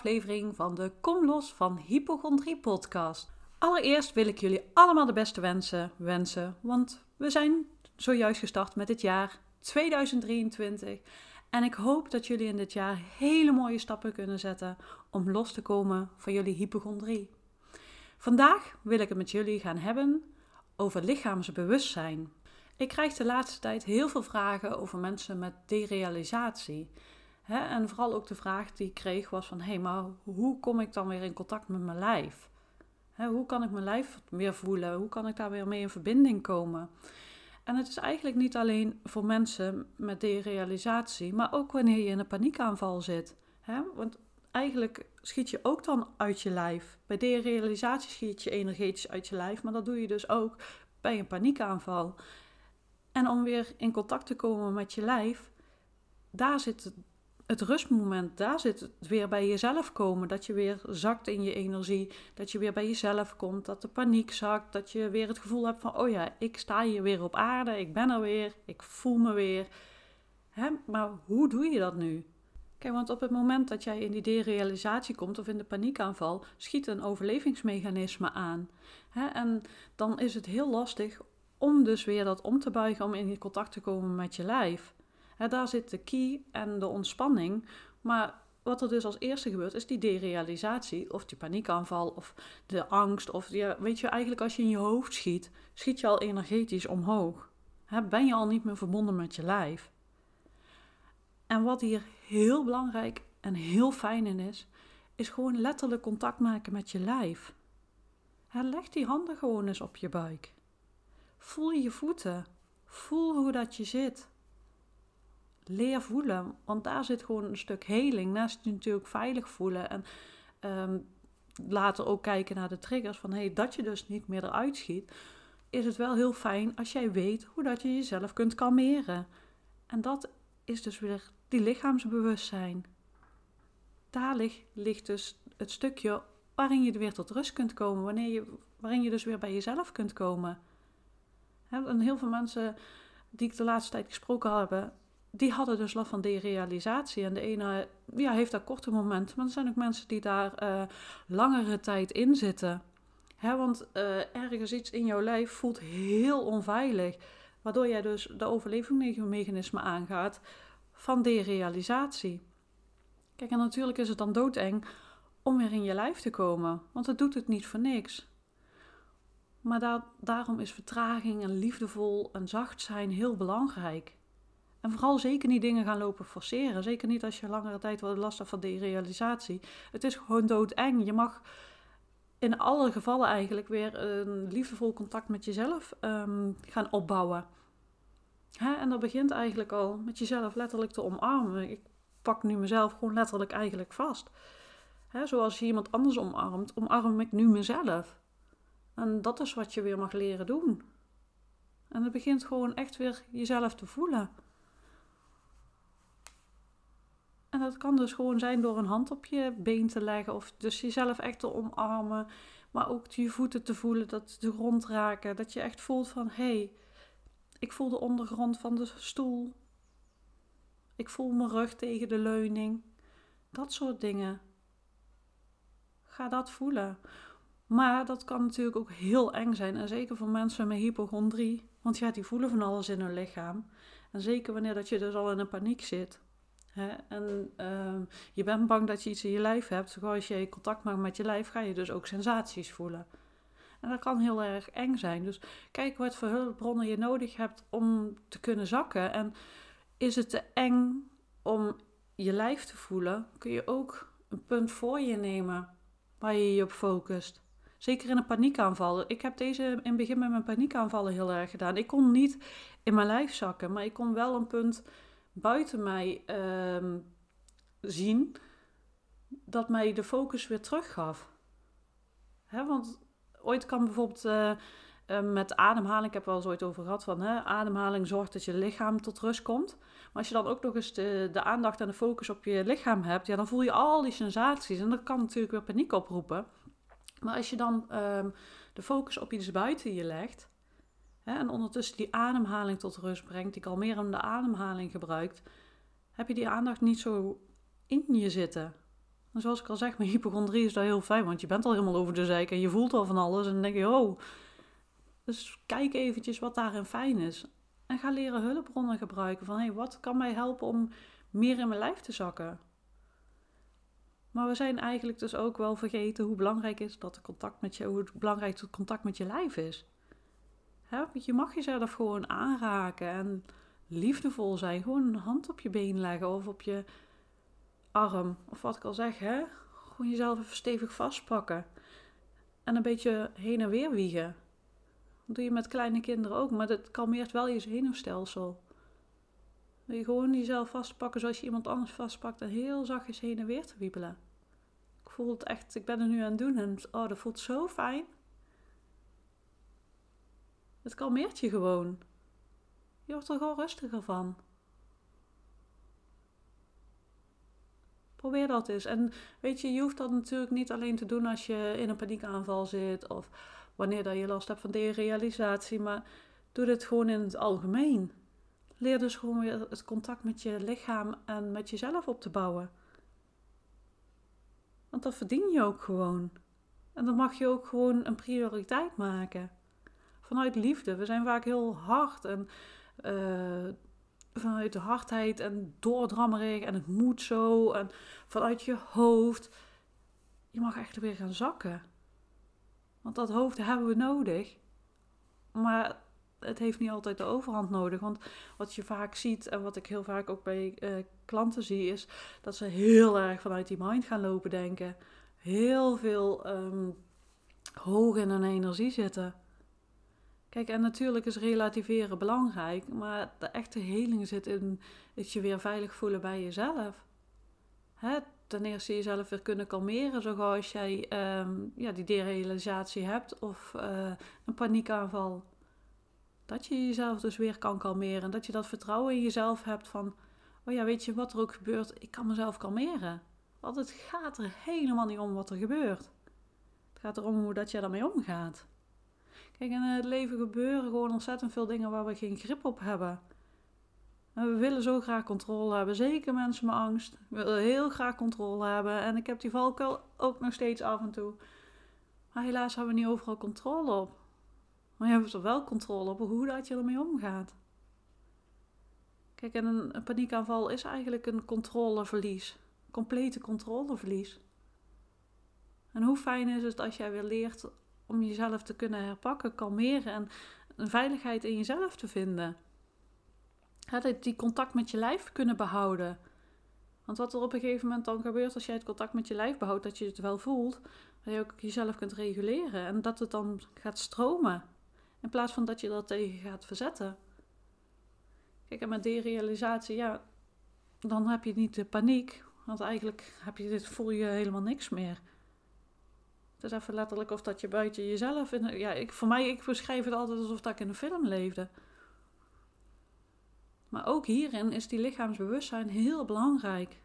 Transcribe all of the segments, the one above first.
aflevering van de Kom Los van Hypochondrie podcast. Allereerst wil ik jullie allemaal de beste wensen wensen, want we zijn zojuist gestart met het jaar 2023 en ik hoop dat jullie in dit jaar hele mooie stappen kunnen zetten om los te komen van jullie hypochondrie. Vandaag wil ik het met jullie gaan hebben over lichaamsbewustzijn. Ik krijg de laatste tijd heel veel vragen over mensen met derealisatie. En vooral ook de vraag die ik kreeg was van... hé, hey, maar hoe kom ik dan weer in contact met mijn lijf? hoe kan ik mijn lijf weer voelen? Hoe kan ik daar weer mee in verbinding komen? En het is eigenlijk niet alleen voor mensen met derealisatie... maar ook wanneer je in een paniekaanval zit. want eigenlijk schiet je ook dan uit je lijf. Bij derealisatie schiet je energetisch uit je lijf... maar dat doe je dus ook bij een paniekaanval... En om weer in contact te komen met je lijf, daar zit het, rustmoment, daar zit het weer bij jezelf komen. Dat je weer zakt in je energie, dat je weer bij jezelf komt, dat de paniek zakt, dat je weer het gevoel hebt van, oh ja, ik sta hier weer op aarde, ik ben er weer, ik voel me weer. Hè? Maar hoe doe je dat nu? Kijk, want op het moment dat jij in die derealisatie komt of in de paniekaanval, schiet een overlevingsmechanisme aan. Hè? En dan is het heel lastig om dus weer dat om te buigen, om in contact te komen met je lijf. Daar zit de key en de ontspanning. Maar wat er dus als eerste gebeurt, is die derealisatie, of die paniekaanval, of de angst. Of ja, weet je, eigenlijk als je in je hoofd schiet, schiet je al energetisch omhoog. ben je al niet meer verbonden met je lijf. En wat hier heel belangrijk en heel fijn in is, is gewoon letterlijk contact maken met je lijf. leg die handen gewoon eens op je buik. Voel je voeten. Voel hoe dat je zit. Leer voelen, want daar zit gewoon een stuk heling. Naast je natuurlijk veilig voelen en um, later ook kijken naar de triggers van hey, dat je dus niet meer eruit schiet, is het wel heel fijn als jij weet hoe dat je jezelf kunt kalmeren. En dat is dus weer die lichaamsbewustzijn. Daar ligt, ligt dus het stukje waarin je weer tot rust kunt komen, wanneer je, waarin je dus weer bij jezelf kunt komen. En heel veel mensen die ik de laatste tijd gesproken heb, die hadden dus last van derealisatie. En de ene ja, heeft daar korte momenten, maar er zijn ook mensen die daar uh, langere tijd in zitten. want uh, ergens iets in jouw lijf voelt heel onveilig, waardoor jij dus de overlevingsmechanisme aangaat van derealisatie. Kijk, en natuurlijk is het dan doodeng om weer in je lijf te komen, want het doet het niet voor niks. Maar daarom is vertraging en liefdevol en zacht zijn heel belangrijk. En vooral zeker niet dingen gaan lopen forceren. Zeker niet als je langere tijd wat last hebt van derealisatie. Het is gewoon doodeng. Je mag in alle gevallen eigenlijk weer een liefdevol contact met jezelf um, gaan opbouwen. Hè? En dat begint eigenlijk al met jezelf letterlijk te omarmen. Ik pak nu mezelf gewoon letterlijk eigenlijk vast. Hè? Zoals je iemand anders omarmt, omarm ik nu mezelf. En dat is wat je weer mag leren doen. En het begint gewoon echt weer jezelf te voelen. En dat kan dus gewoon zijn door een hand op je been te leggen of dus jezelf echt te omarmen. Maar ook je voeten te voelen, dat de grond raken. Dat je echt voelt van, hé, hey, ik voel de ondergrond van de stoel. Ik voel mijn rug tegen de leuning. Dat soort dingen. Ga dat voelen. Maar dat kan natuurlijk ook heel eng zijn. En zeker voor mensen met hypochondrie. Want ja, die voelen van alles in hun lichaam. En zeker wanneer dat je dus al in een paniek zit. En uh, je bent bang dat je iets in je lijf hebt. Als je contact maakt met je lijf, ga je dus ook sensaties voelen. En dat kan heel erg eng zijn. Dus kijk wat voor hulpbronnen je nodig hebt om te kunnen zakken. En is het te eng om je lijf te voelen, kun je ook een punt voor je nemen waar je je op focust. Zeker in een paniekaanval. Ik heb deze in het begin met mijn paniekaanvallen heel erg gedaan. Ik kon niet in mijn lijf zakken, maar ik kon wel een punt buiten mij ehm, zien dat mij de focus weer teruggaf. Hè, want ooit kan bijvoorbeeld uh, met ademhaling, ik heb wel eens ooit over gehad van hè, ademhaling zorgt dat je lichaam tot rust komt. Maar als je dan ook nog eens de, de aandacht en de focus op je lichaam hebt, ja, dan voel je al die sensaties en dat kan natuurlijk weer paniek oproepen. Maar als je dan ehm, de focus op iets buiten je legt en ondertussen die ademhaling tot rust brengt, die kalmerende ademhaling gebruikt, heb je die aandacht niet zo in je zitten. En zoals ik al zeg, met hypochondrie is dat heel fijn, want je bent al helemaal over de zeik en je voelt al van alles. En dan denk je, oh. Dus kijk eventjes wat daarin fijn is. En ga leren hulpbronnen gebruiken. Van hey, wat kan mij helpen om meer in mijn lijf te zakken? Maar we zijn eigenlijk dus ook wel vergeten hoe belangrijk is dat contact met je, hoe belangrijk het contact met je lijf is. Je mag jezelf gewoon aanraken en liefdevol zijn. Gewoon een hand op je been leggen of op je arm. Of wat ik al zeg, hè? Gewoon jezelf even stevig vastpakken. En een beetje heen en weer wiegen. Dat doe je met kleine kinderen ook, maar dat kalmeert wel je zenuwstelsel. Je gewoon jezelf vastpakken zoals je iemand anders vastpakt en heel zachtjes heen en weer te wiebelen. Ik voel het echt, ik ben er nu aan het doen en oh, dat voelt zo fijn. Het kalmeert je gewoon. Je wordt er gewoon rustiger van. Probeer dat eens. En weet je, je hoeft dat natuurlijk niet alleen te doen als je in een paniekaanval zit of wanneer dat je last hebt van derealisatie, maar doe dit gewoon in het algemeen. Leer dus gewoon weer het contact met je lichaam en met jezelf op te bouwen. Want dat verdien je ook gewoon. En dan mag je ook gewoon een prioriteit maken. Vanuit liefde. We zijn vaak heel hard en uh, vanuit de hardheid en doordrammerig en het moet zo en vanuit je hoofd. Je mag echt weer gaan zakken. Want dat hoofd hebben we nodig. Maar het heeft niet altijd de overhand nodig. Want wat je vaak ziet en wat ik heel vaak ook bij uh, klanten zie, is dat ze heel erg vanuit die mind gaan lopen denken. Heel veel um, hoog in hun energie zitten. Kijk, en natuurlijk is relativeren belangrijk, maar de echte heling zit in het je weer veilig voelen bij jezelf. Hè, ten eerste jezelf weer kunnen kalmeren, zoals jij um, ja, die derealisatie hebt of uh, een paniekaanval. Dat je jezelf dus weer kan kalmeren en dat je dat vertrouwen in jezelf hebt van, oh ja, weet je wat er ook gebeurt, ik kan mezelf kalmeren. Want het gaat er helemaal niet om wat er gebeurt. Het gaat erom hoe dat je daarmee omgaat. Kijk, in het leven gebeuren gewoon ontzettend veel dingen waar we geen grip op hebben. En we willen zo graag controle hebben. Zeker mensen met angst. Willen heel graag controle hebben. En ik heb die valkuil ook nog steeds af en toe. Maar helaas hebben we niet overal controle op. Maar je hebt er wel controle op hoe dat je ermee omgaat. Kijk, en een, een paniekaanval is eigenlijk een controleverlies. Complete controleverlies. En hoe fijn is het als jij weer leert om jezelf te kunnen herpakken, kalmeren en een veiligheid in jezelf te vinden. dat die contact met je lijf kunnen behouden. Want wat er op een gegeven moment dan gebeurt als jij het contact met je lijf behoudt, dat je het wel voelt, dat je ook jezelf kunt reguleren en dat het dan gaat stromen. In plaats van dat je dat tegen gaat verzetten. Kijk, en met derealisatie, ja, dan heb je niet de paniek, want eigenlijk heb je dit, voel je helemaal niks meer. Het is even letterlijk of dat je buiten jezelf... In, ja, ik, voor mij, ik beschrijf het altijd alsof dat ik in een film leefde. Maar ook hierin is die lichaamsbewustzijn heel belangrijk.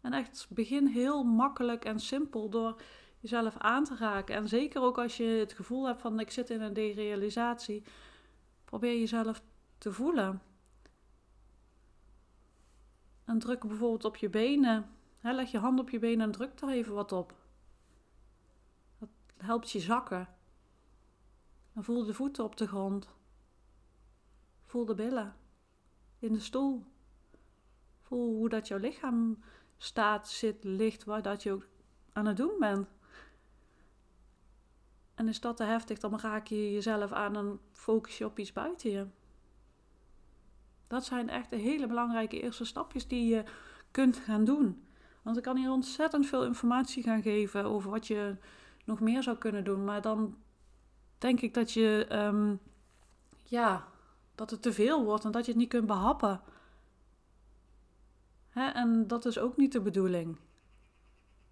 En echt begin heel makkelijk en simpel door jezelf aan te raken. En zeker ook als je het gevoel hebt van ik zit in een derealisatie. Probeer jezelf te voelen. En druk bijvoorbeeld op je benen. leg je hand op je benen en druk er even wat op helpt je zakken. En voel de voeten op de grond. Voel de billen in de stoel. Voel hoe dat jouw lichaam staat, zit, ligt, waar dat je ook aan het doen bent. En is dat te heftig, dan raak je jezelf aan en focus je op iets buiten je. Dat zijn echt de hele belangrijke eerste stapjes die je kunt gaan doen. Want ik kan hier ontzettend veel informatie gaan geven over wat je nog meer zou kunnen doen. Maar dan denk ik dat je, ehm, ja, dat het te veel wordt en dat je het niet kunt behappen. Hè? En dat is ook niet de bedoeling.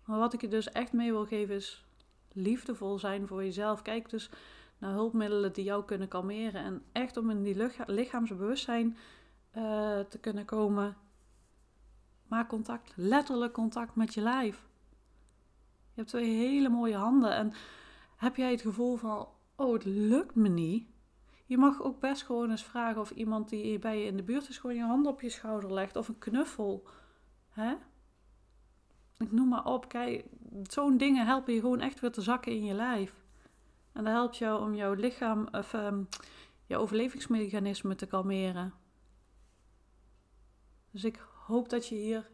Maar wat ik je dus echt mee wil geven is liefdevol zijn voor jezelf. Kijk dus naar hulpmiddelen die jou kunnen kalmeren. En echt om in die lichaamsbewustzijn uh, te kunnen komen. Maak contact, letterlijk contact met je lijf. Je hebt twee hele mooie handen. En heb jij het gevoel van, oh, het lukt me niet? Je mag ook best gewoon eens vragen of iemand die bij je in de buurt is, gewoon je hand op je schouder legt of een knuffel. Hè? Ik noem maar op. Kijk, zo'n dingen helpen je gewoon echt weer te zakken in je lijf. En dat helpt jou om jouw lichaam, of um, je overlevingsmechanisme te kalmeren. Dus ik hoop dat je hier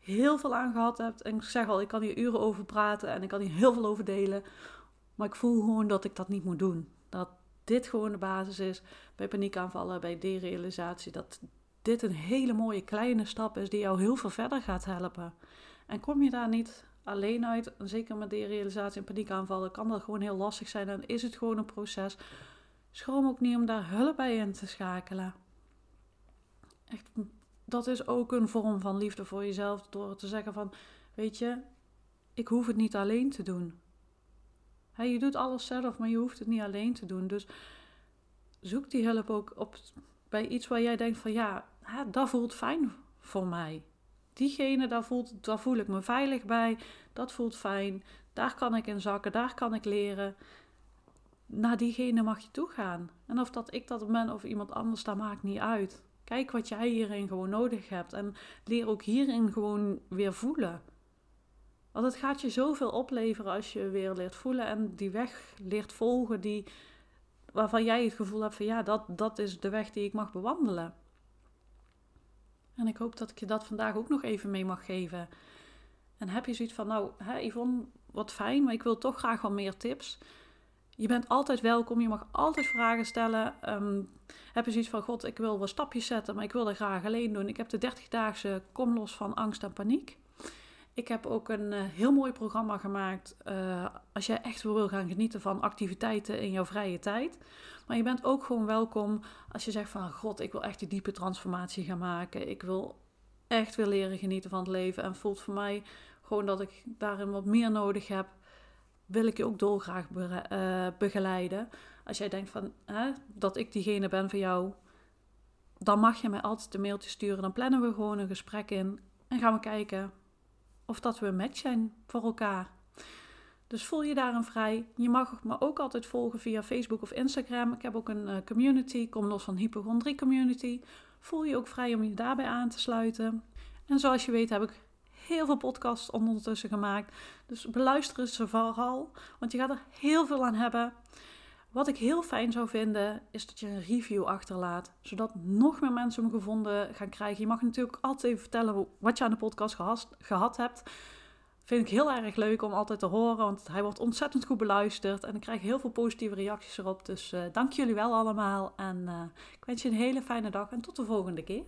heel veel aan gehad hebt. En ik zeg al, ik kan hier uren over praten en ik kan hier heel veel over delen. Maar ik voel gewoon dat ik dat niet moet doen. Dat dit gewoon de basis is bij paniekaanvallen, bij derealisatie. Dat dit een hele mooie kleine stap is die jou heel veel verder gaat helpen. En kom je daar niet alleen uit, zeker met derealisatie en paniekaanvallen, kan dat gewoon heel lastig zijn en is het gewoon een proces. Schroom ook niet om daar hulp bij in te schakelen. Echt, dat is ook een vorm van liefde voor jezelf door te zeggen van, weet je, ik hoef het niet alleen te doen. je doet alles zelf, maar je hoeft het niet alleen te doen. Dus zoek die hulp ook op, bij iets waar jij denkt van, ja, dat voelt fijn voor mij. Diegene, daar, voelt, voel ik me veilig bij, dat voelt fijn, daar kan ik in zakken, daar kan ik leren naar diegene mag je toe gaan. En of dat ik dat ben of iemand anders, dat maakt niet uit. Kijk wat jij hierin gewoon nodig hebt. En leer ook hierin gewoon weer voelen. Want het gaat je zoveel opleveren als je weer leert voelen en die weg leert volgen die, waarvan jij het gevoel hebt van ja, dat, dat is de weg die ik mag bewandelen. En ik hoop dat ik je dat vandaag ook nog even mee mag geven. En heb je zoiets van, nou, hè, Yvonne, wat fijn, maar ik wil toch graag wel meer tips. Je bent altijd welkom, je mag altijd vragen stellen. Um, heb je zoiets van, god, ik wil wat stapjes zetten, maar ik wil dat graag alleen doen. Ik heb de 30-daagse Kom los van angst en paniek. Ik heb ook een uh, heel mooi programma gemaakt uh, als jij echt wil gaan genieten van activiteiten in jouw vrije tijd. Maar je bent ook gewoon welkom als je zegt van, god, ik wil echt die diepe transformatie gaan maken. Ik wil echt weer leren genieten van het leven en voelt voor mij gewoon dat ik daarin wat meer nodig heb wil ik je ook dolgraag uh, begeleiden. Als jij denkt van, hè, dat ik diegene ben voor jou, dan mag je mij altijd een mailtje sturen. Dan plannen we gewoon een gesprek in en gaan we kijken of dat we een match zijn voor elkaar. Dus voel je daarin vrij. Je mag me ook altijd volgen via Facebook of Instagram. Ik heb ook een uh, community, Kom Los van Hypochondrie Community. Voel je ook vrij om je daarbij aan te sluiten. En zoals je weet heb ik heel veel podcasts ondertussen gemaakt. Dus beluister ze vooral, want je gaat er heel veel aan hebben. Wat ik heel fijn zou vinden, is dat je een review achterlaat, zodat nog meer mensen hem gevonden gaan krijgen. Je mag natuurlijk altijd even vertellen wat je aan de podcast gehad hebt. Vind ik heel erg leuk om altijd te horen, want hij wordt ontzettend goed beluisterd en ik krijg heel veel positieve reacties erop. Dus uh, dank jullie wel allemaal en uh, ik wens je een hele fijne dag en tot de volgende keer.